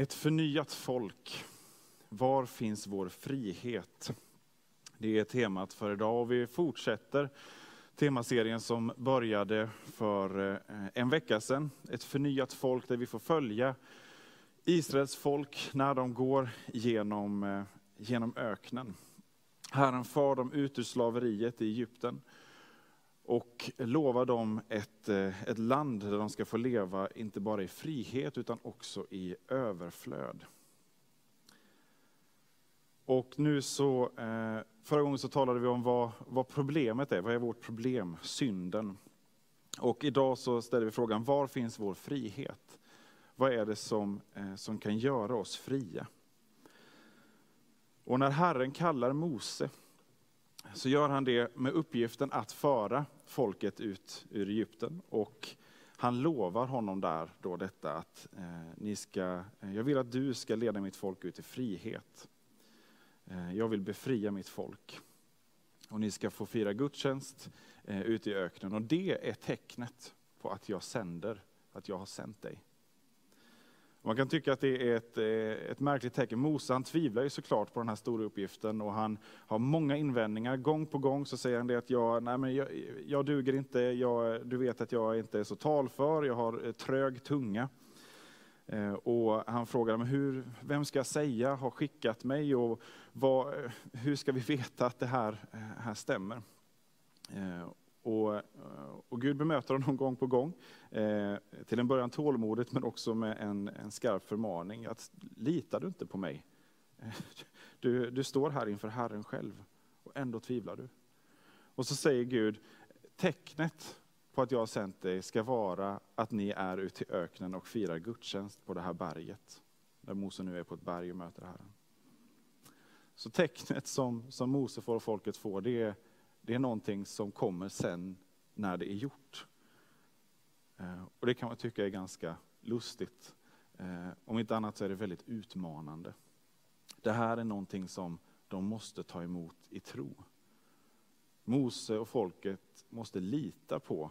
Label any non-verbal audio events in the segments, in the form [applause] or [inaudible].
Ett förnyat folk. Var finns vår frihet? Det är temat för idag och vi fortsätter temaserien som började för eh, en vecka sedan. Ett förnyat folk där vi får följa Israels folk när de går genom, eh, genom öknen. Herren för dem ut ur slaveriet i Egypten och lovar dem ett, eh, ett land där de ska få leva, inte bara i frihet, utan också i överflöd. Och nu så, eh, förra gången så talade vi om vad, vad problemet är, vad är vårt problem? Synden. Och idag så ställer vi frågan, var finns vår frihet? Vad är det som, eh, som kan göra oss fria? Och när Herren kallar Mose så gör han det med uppgiften att föra folket ut ur Egypten. Och han lovar honom där då detta att eh, ni ska, eh, jag vill att du ska leda mitt folk ut i frihet. Eh, jag vill befria mitt folk. Och ni ska få fira gudstjänst eh, ute i öknen. Och det är tecknet på att jag sänder, att jag har sänt dig. Man kan tycka att det är ett, eh, ett märkligt tecken. Mose han tvivlar ju såklart på den här stora uppgiften och han har många invändningar. Gång på gång så säger han det att jag, nej men jag, jag duger inte, jag, du vet att jag inte är så talför, jag har eh, trög tunga. Eh, och han frågar men hur, vem ska jag säga har skickat mig och vad, hur ska vi veta att det här, här stämmer? Och, eh, och, Gud bemöter honom gång på gång. Eh, till en början tålmodigt, men också med en, en skarp förmaning. Att, litar du inte på mig? [laughs] Du, du står här inför Herren själv och ändå tvivlar du. Och så säger Gud, tecknet på att jag har sänt dig ska vara att ni är ute i öknen och firar gudstjänst på det här berget. Där Mose nu är på ett berg och möter Herren. Så tecknet som, som Mose får och folket får, det är det är någonting som kommer sen när det är gjort. Eh, och det kan man tycka är ganska lustigt. Eh, om inte annat så är det väldigt utmanande. Det här är någonting som de måste ta emot i tro. Mose och folket måste lita på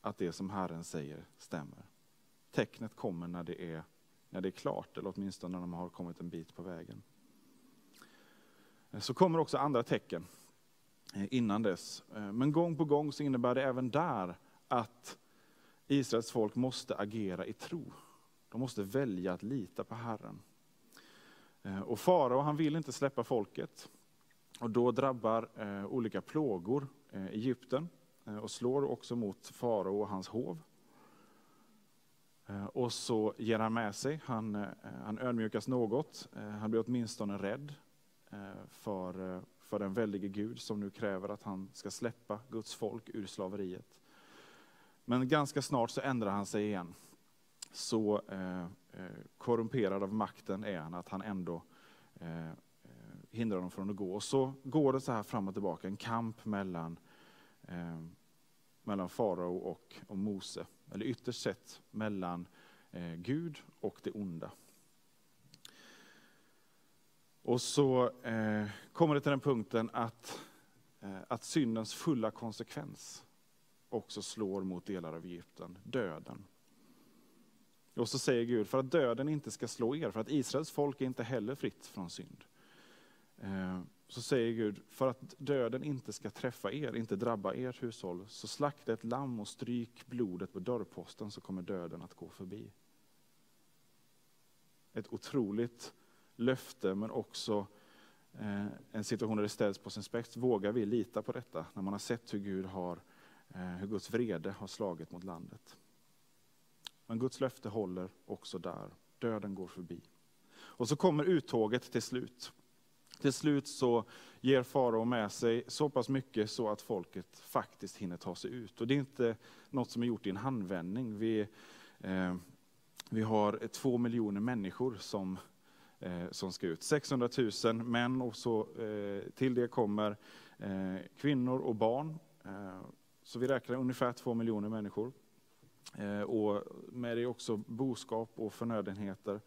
att det som Herren säger stämmer. Tecknet kommer när det är, när det är klart, eller åtminstone när de har kommit en bit på vägen. Eh, så kommer också andra tecken. Eh, innan dess. Eh, men gång på gång så innebär det även där att Israels folk måste agera i tro. De måste välja att lita på Herren. Eh, och farao han vill inte släppa folket. Och då drabbar olika plågor Egypten och slår också mot farao och hans hov. Och så ger han med sig, han, han ödmjukas något, han blir åtminstone rädd för för den väldige Gud som nu kräver att han ska släppa Guds folk ur slaveriet. Men ganska snart så ändrar han sig igen. Så eh, eh, korrumperad av makten är han att han ändå eh, eh, hindrar dem från att gå. Och så går det så här fram och tillbaka, en kamp mellan, eh, mellan farao och, och Mose. Eller ytterst sett mellan eh, Gud och det onda. Och så eh, kommer det till den punkten att, eh, att syndens fulla konsekvens också slår mot delar av Egypten, döden. Och så säger Gud, för att döden inte ska slå er, för att Israels folk är inte heller fritt från synd. Eh, så säger Gud, för att döden inte ska träffa er, inte drabba ert hushåll, så slakta ett lamm och stryk blodet på dörrposten så kommer döden att gå förbi. Ett otroligt löfte men också eh, en situation där det ställs på sin spets. Vågar vi lita på detta när man har sett hur, Gud har, eh, hur Guds vrede har slagit mot landet? Men Guds löfte håller också där. Döden går förbi. Och så kommer uttåget till slut. Till slut så ger farao med sig så pass mycket så att folket faktiskt hinner ta sig ut. Och det är inte något som är gjort i en handvändning. Vi, eh, vi har två miljoner människor som, Eh, som ska ut. 600 000 män och så eh, till det kommer eh, kvinnor och barn. Eh, så vi räknar ungefär två miljoner människor. Eh, och med det också boskap och förnödenheter.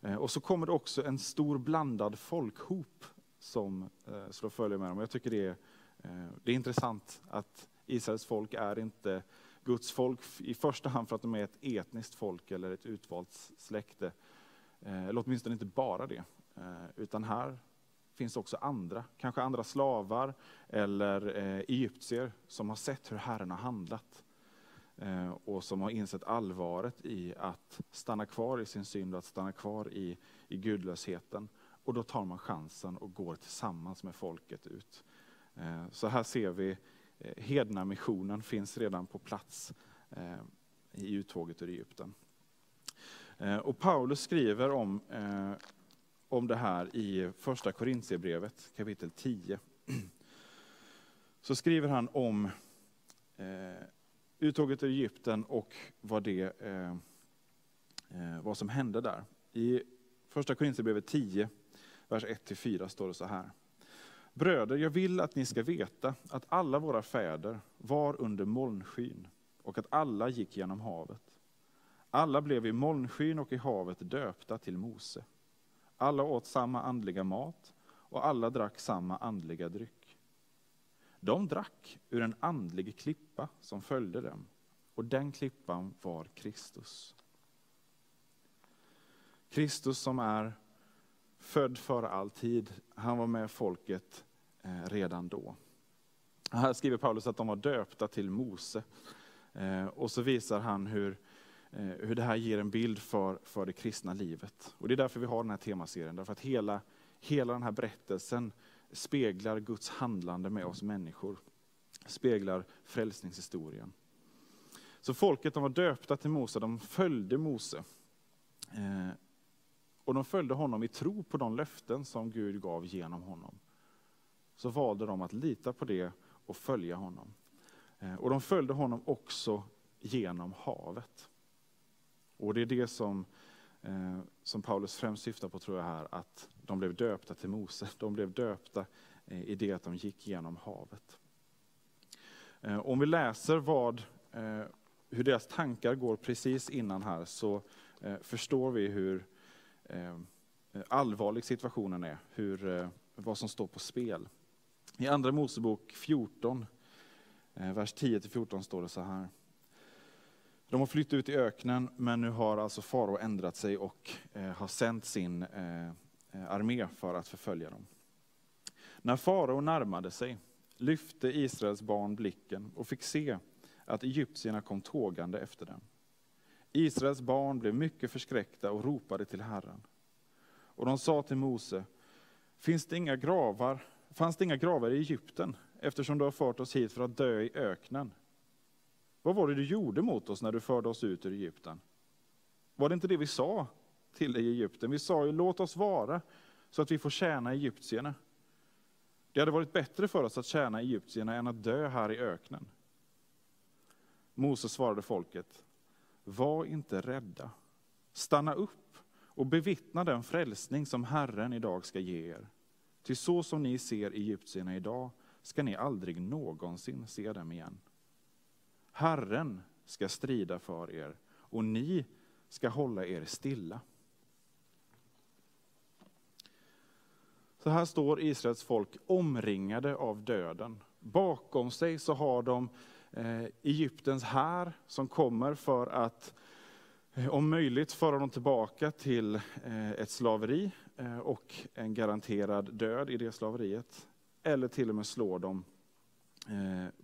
Eh, och så kommer det också en stor blandad folkhop som eh, slår följe med dem. Jag tycker det är, eh, det är intressant att Israels folk är inte Guds folk i första hand för att de är ett etniskt folk eller ett utvalt släkte. Eh, eller åtminstone inte bara det. Eh, utan här finns också andra, kanske andra slavar eller eh, egyptier som har sett hur Herren har handlat. Och som har insett allvaret i att stanna kvar i sin synd och att stanna kvar i, i gudlösheten. Och då tar man chansen och går tillsammans med folket ut. Så här ser vi hedna missionen finns redan på plats i uttåget ur Egypten. Eh, och Paulus skriver om, eh, om det här i första Korintierbrevet kapitel 10. Så skriver han om eh, uttåget ur Egypten och vad, det, vad som hände där. I första Korintierbrevet 10 vers 1-4 står det så här. Bröder, jag vill att ni ska veta att alla våra fäder var under molnskyn och att alla gick genom havet. Alla blev i molnskyn och i havet döpta till Mose. Alla åt samma andliga mat och alla drack samma andliga dryck. De drack ur en andlig klippa som följde dem och den klippan var Kristus. Kristus som är född före all tid. Han var med folket eh, redan då. Här skriver Paulus att de var döpta till Mose. Eh, och så visar han hur, Eh, hur det här ger en bild för, för det kristna livet. Och det är därför vi har den här temaserien. Därför att hela, hela den här berättelsen speglar Guds handlande med oss människor. Speglar frälsningshistorien. Så folket de var döpta till Mose, de följde Mose. Eh, och de följde honom i tro på de löften som Gud gav genom honom. Så valde de att lita på det och följa honom. Eh, och de följde honom också genom havet. Och det är det som, eh, som Paulus främst syftar på tror jag här, att de blev döpta till Mose. [laughs] De blev döpta eh, i det att de gick genom havet. Eh, om vi läser vad, eh, hur deras tankar går precis innan här så eh, förstår vi hur Eh, allvarlig situationen är, hur, eh, vad som står på spel. I Andra Mosebok 14, eh, vers 10-14 står det så här. De har flytt ut i öknen, men nu har alltså farao ändrat sig och eh, har sänt sin eh, eh, armé för att förfölja dem. När farao närmade sig lyfte Israels barn blicken och fick se att egyptierna kom tågande efter dem. Israels barn blev mycket förskräckta och ropade till Herren. Och de sa till Mose, Finns det inga gravar, fanns det inga gravar i Egypten, eftersom du har fört oss hit för att dö i öknen? Vad var det du gjorde mot oss när du förde oss ut ur Egypten? Var det inte det vi sa till dig i Egypten? Vi sa ju, låt oss vara, så att vi får tjäna egyptierna. Det hade varit bättre för oss att tjäna egyptierna än att dö här i öknen. Mose svarade folket, var inte rädda. Stanna upp och bevittna den frälsning som Herren idag ska ge er. Till så som ni ser egyptierna idag ska ni aldrig någonsin se dem igen. Herren ska strida för er och ni ska hålla er stilla. Så här står Israels folk omringade av döden. Bakom sig så har de eh, Egyptens här som kommer för att eh, om möjligt föra dem tillbaka till eh, ett slaveri och en garanterad död i det slaveriet. Eller till och med slå dem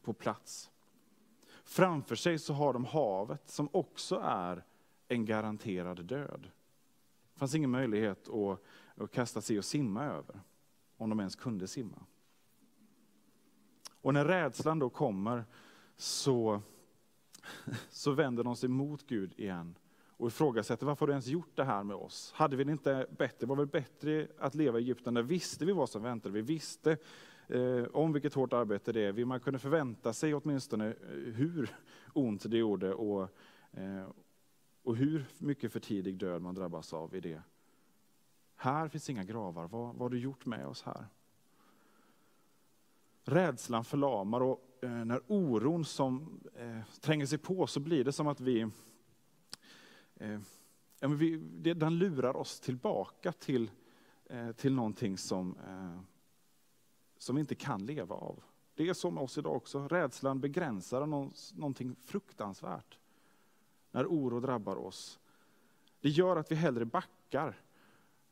på plats. Framför sig så har de havet som också är en garanterad död. Det fanns ingen möjlighet att, att kasta sig och simma över, om de ens kunde simma. Och när rädslan då kommer så, så vänder de sig mot Gud igen och ifrågasätter varför har du ens gjort det här med oss? Hade vi det inte bättre? Var det väl bättre att leva i Egypten? Där visste vi vad som väntade. Vi visste eh, om vilket hårt arbete det är. Man kunde förvänta sig åtminstone eh, hur [laughs] ont det gjorde och, eh, och hur mycket för tidig död man drabbas av i det. Här finns inga gravar. Vad, vad har du gjort med oss här? Rädslan förlamar och eh, när oron som eh, tränger sig på så blir det som att vi, eh, vi den lurar oss tillbaka till, eh, till någonting som, eh, som vi inte kan leva av. Det är som oss idag också. Rädslan begränsar någonting fruktansvärt. När oro drabbar oss. Det gör att vi hellre backar.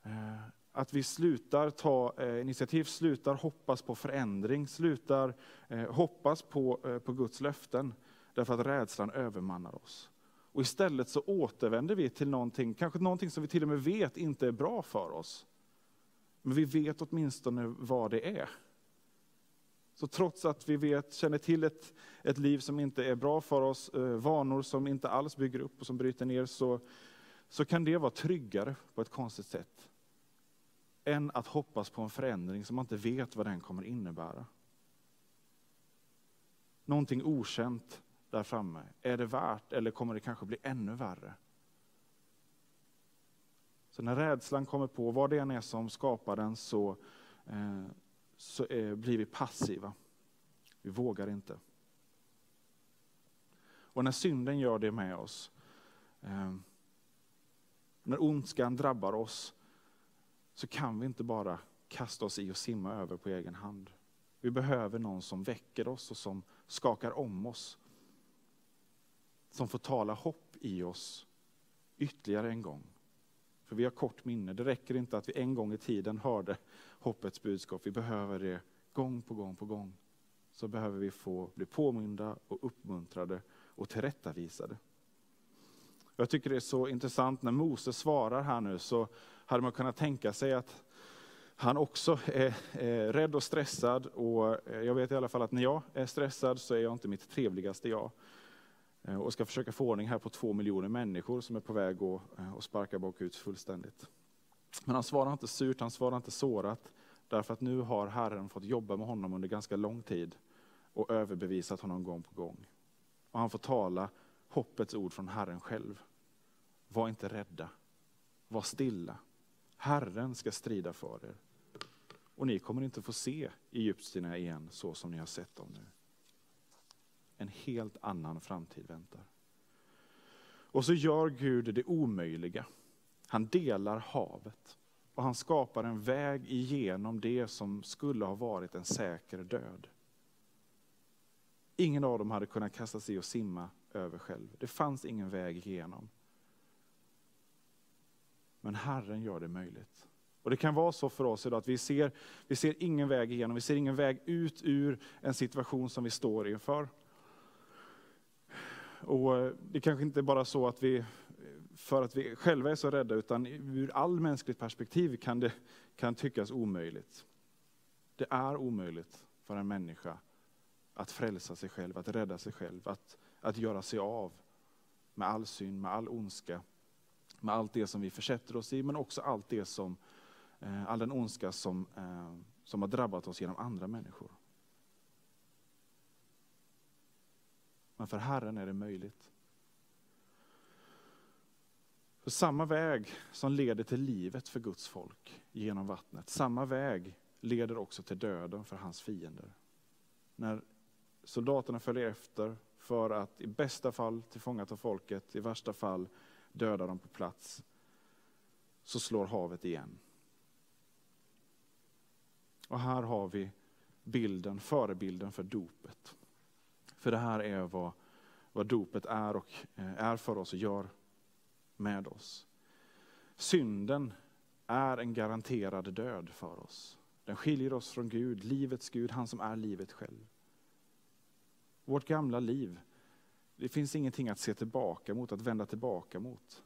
Eh, att vi slutar ta eh, initiativ, slutar hoppas på förändring, slutar eh, hoppas på, på Guds löften. Därför att rädslan övermannar oss. Och istället så återvänder vi till någonting, kanske någonting som vi till och med vet inte är bra för oss. Men vi vet åtminstone vad det är. Så trots att vi vet, känner till ett, ett liv som inte är bra för oss, eh, vanor som inte alls bygger upp och som bryter ner, så, så kan det vara tryggare på ett konstigt sätt än att hoppas på en förändring som man inte vet vad den kommer innebära. Någonting okänt där framme. Är det värt eller kommer det kanske bli ännu värre? Så när rädslan kommer på, vad det än är som skapar den, så, eh, så är, blir vi passiva. Vi vågar inte. Och när synden gör det med oss, eh, när ondskan drabbar oss, så kan vi inte bara kasta oss i och simma över på egen hand. Vi behöver någon som väcker oss och som skakar om oss. Som får tala hopp i oss ytterligare en gång. För vi har kort minne. Det räcker inte att vi en gång i tiden hörde hoppets budskap. Vi behöver det gång på gång på gång. Så behöver vi få bli påminda och uppmuntrade och tillrättavisade. Jag tycker det är så intressant när Mose svarar här nu så hade man kunnat tänka sig att han också är, är rädd och stressad. Och eh, jag vet i alla fall att när jag är stressad så är jag inte mitt trevligaste jag. Eh, och ska försöka få ordning här på två miljoner människor som är på väg att eh, sparka bakut fullständigt. Men han svarar inte surt, han svarar inte sårat. Därför att nu har Herren fått jobba med honom under ganska lång tid och överbevisat honom gång på gång. Och han får tala hoppets ord från Herren själv. Var inte rädda, var stilla. Herren ska strida för er. Och ni kommer inte få se egyptierna igen så som ni har sett dem nu. En helt annan framtid väntar. Och så gör Gud det omöjliga. Han delar havet och han skapar en väg igenom det som skulle ha varit en säker död. Ingen av dem hade kunnat kasta sig och simma över själv. Det fanns ingen väg igenom. Men Herren gör det möjligt. Och Det kan vara så för oss idag att vi ser, vi ser ingen väg igenom, vi ser ingen väg ut ur en situation som vi står inför. Och Det kanske inte bara är så att vi, för att vi själva är så rädda, utan ur all mänskligt perspektiv kan det kan tyckas omöjligt. Det är omöjligt för en människa att frälsa sig själv, att rädda sig själv, att, att göra sig av med all synd, med all ondska, med allt det som vi försätter oss i, men också allt det som, eh, all den ondska som, eh, som har drabbat oss genom andra människor. Men för Herren är det möjligt. För samma väg som leder till livet för Guds folk genom vattnet, samma väg leder också till döden för hans fiender. När soldaterna följer efter för att i bästa fall tillfångata folket, i värsta fall döda dem på plats, så slår havet igen. Och här har vi bilden, förebilden för dopet. För det här är vad, vad dopet är och eh, är för oss och gör med oss. Synden är en garanterad död för oss. Den skiljer oss från Gud, livets Gud, han som är livet själv. Vårt gamla liv det finns ingenting att se tillbaka mot, att vända tillbaka mot.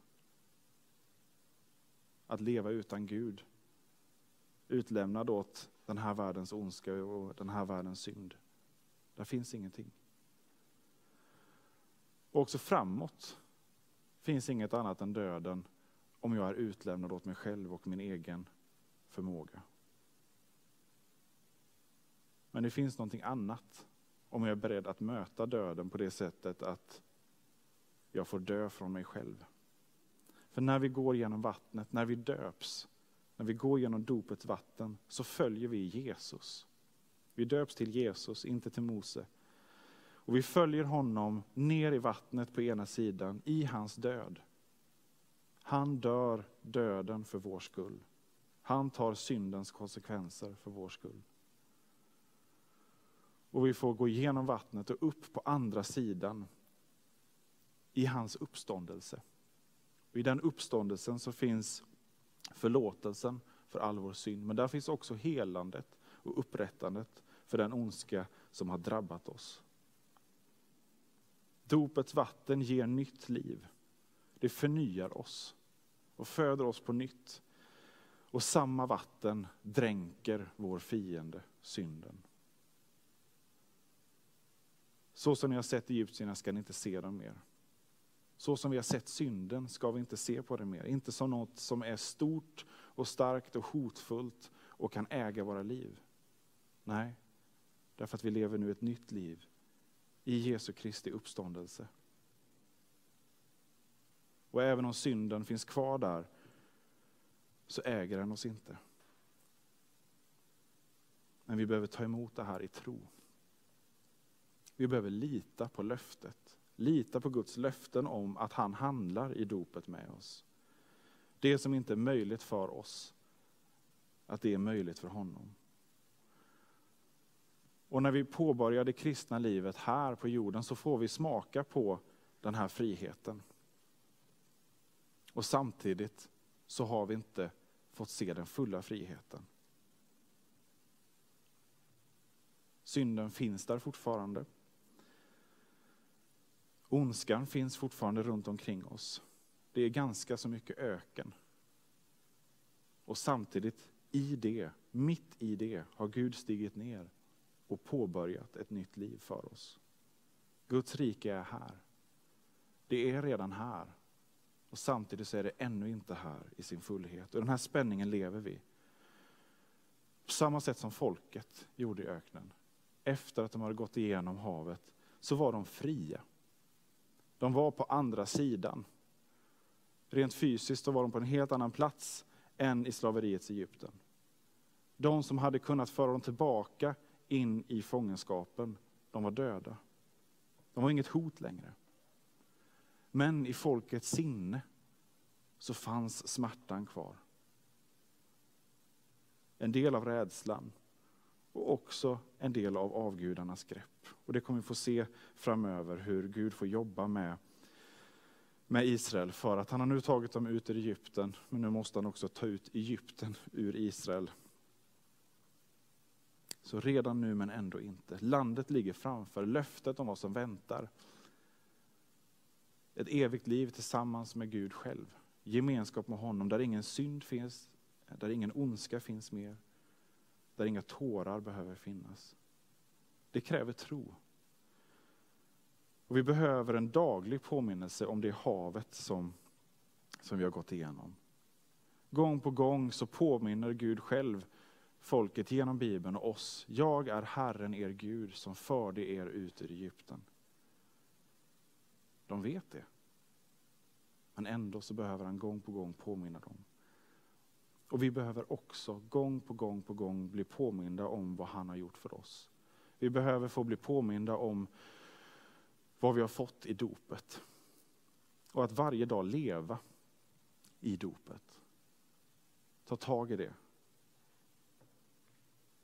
Att leva utan Gud. Utlämnad åt den här världens ondska och den här världens synd. Där finns ingenting. Och också framåt finns inget annat än döden om jag är utlämnad åt mig själv och min egen förmåga. Men det finns någonting annat om jag är beredd att möta döden på det sättet att jag får dö från mig själv. För när vi går genom vattnet, när vi döps, när vi går genom dopets vatten, så följer vi Jesus. Vi döps till Jesus, inte till Mose. Och vi följer honom ner i vattnet på ena sidan, i hans död. Han dör döden för vår skull. Han tar syndens konsekvenser för vår skull. Och vi får gå igenom vattnet och upp på andra sidan i hans uppståndelse. Och I den uppståndelsen så finns förlåtelsen för all vår synd, men där finns också helandet och upprättandet för den ondska som har drabbat oss. Dopets vatten ger nytt liv. Det förnyar oss och föder oss på nytt. Och samma vatten dränker vår fiende, synden. Så som ni har sett egyptierna ska ni inte se dem mer. Så som vi har sett synden ska vi inte se på det mer. Inte som något som är stort och starkt och hotfullt och kan äga våra liv. Nej, därför att vi lever nu ett nytt liv i Jesu Kristi uppståndelse. Och även om synden finns kvar där så äger den oss inte. Men vi behöver ta emot det här i tro. Vi behöver lita på löftet. Lita på Guds löften om att han handlar i dopet med oss. Det som inte är möjligt för oss, att det är möjligt för honom. Och när vi påbörjar det kristna livet här på jorden så får vi smaka på den här friheten. Och samtidigt så har vi inte fått se den fulla friheten. Synden finns där fortfarande. Ondskan finns fortfarande runt omkring oss. Det är ganska så mycket öken. Och samtidigt i det, mitt i det, har Gud stigit ner och påbörjat ett nytt liv för oss. Guds rike är här. Det är redan här. Och samtidigt så är det ännu inte här i sin fullhet. Och den här spänningen lever vi. På samma sätt som folket gjorde i öknen. Efter att de hade gått igenom havet så var de fria. De var på andra sidan. Rent fysiskt så var de på en helt annan plats än i slaveriets Egypten. De som hade kunnat föra dem tillbaka in i fångenskapen, de var döda. De var inget hot längre. Men i folkets sinne så fanns smärtan kvar. En del av rädslan och också en del av avgudarnas grepp. Och det kommer vi få se framöver hur Gud får jobba med, med Israel för att han har nu tagit dem ut ur Egypten men nu måste han också ta ut Egypten ur Israel. Så redan nu men ändå inte. Landet ligger framför, löftet om vad som väntar. Ett evigt liv tillsammans med Gud själv. Gemenskap med honom där ingen synd finns, där ingen ondska finns mer. Där inga tårar behöver finnas. Det kräver tro. Och vi behöver en daglig påminnelse om det havet som, som vi har gått igenom. Gång på gång så påminner Gud själv folket genom Bibeln och oss. Jag är Herren er Gud som förde er ut ur Egypten. De vet det. Men ändå så behöver han gång på gång påminna dem. Och vi behöver också gång på gång på gång bli påminda om vad han har gjort för oss. Vi behöver få bli påminda om vad vi har fått i dopet. Och att varje dag leva i dopet. Ta tag i det.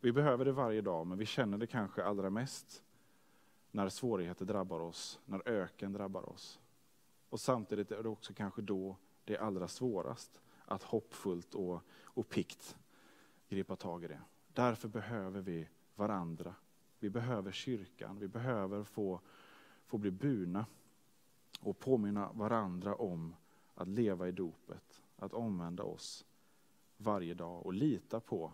Vi behöver det varje dag, men vi känner det kanske allra mest när svårigheter drabbar oss, när öken drabbar oss. Och samtidigt är det också kanske då det är allra svårast att hoppfullt och, och pikt gripa tag i det. Därför behöver vi varandra. Vi behöver kyrkan, vi behöver få, få bli burna och påminna varandra om att leva i dopet, att omvända oss varje dag och lita på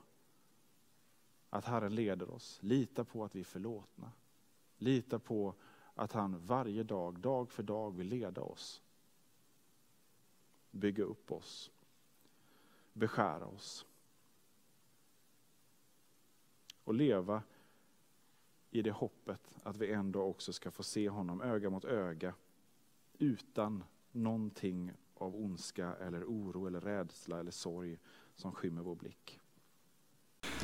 att Herren leder oss. Lita på att vi är förlåtna. Lita på att han varje dag, dag för dag vill leda oss. bygga upp oss, beskära oss. Och leva i det hoppet att vi ändå också ska få se honom öga mot öga utan någonting av ondska eller oro eller rädsla eller sorg som skymmer vår blick.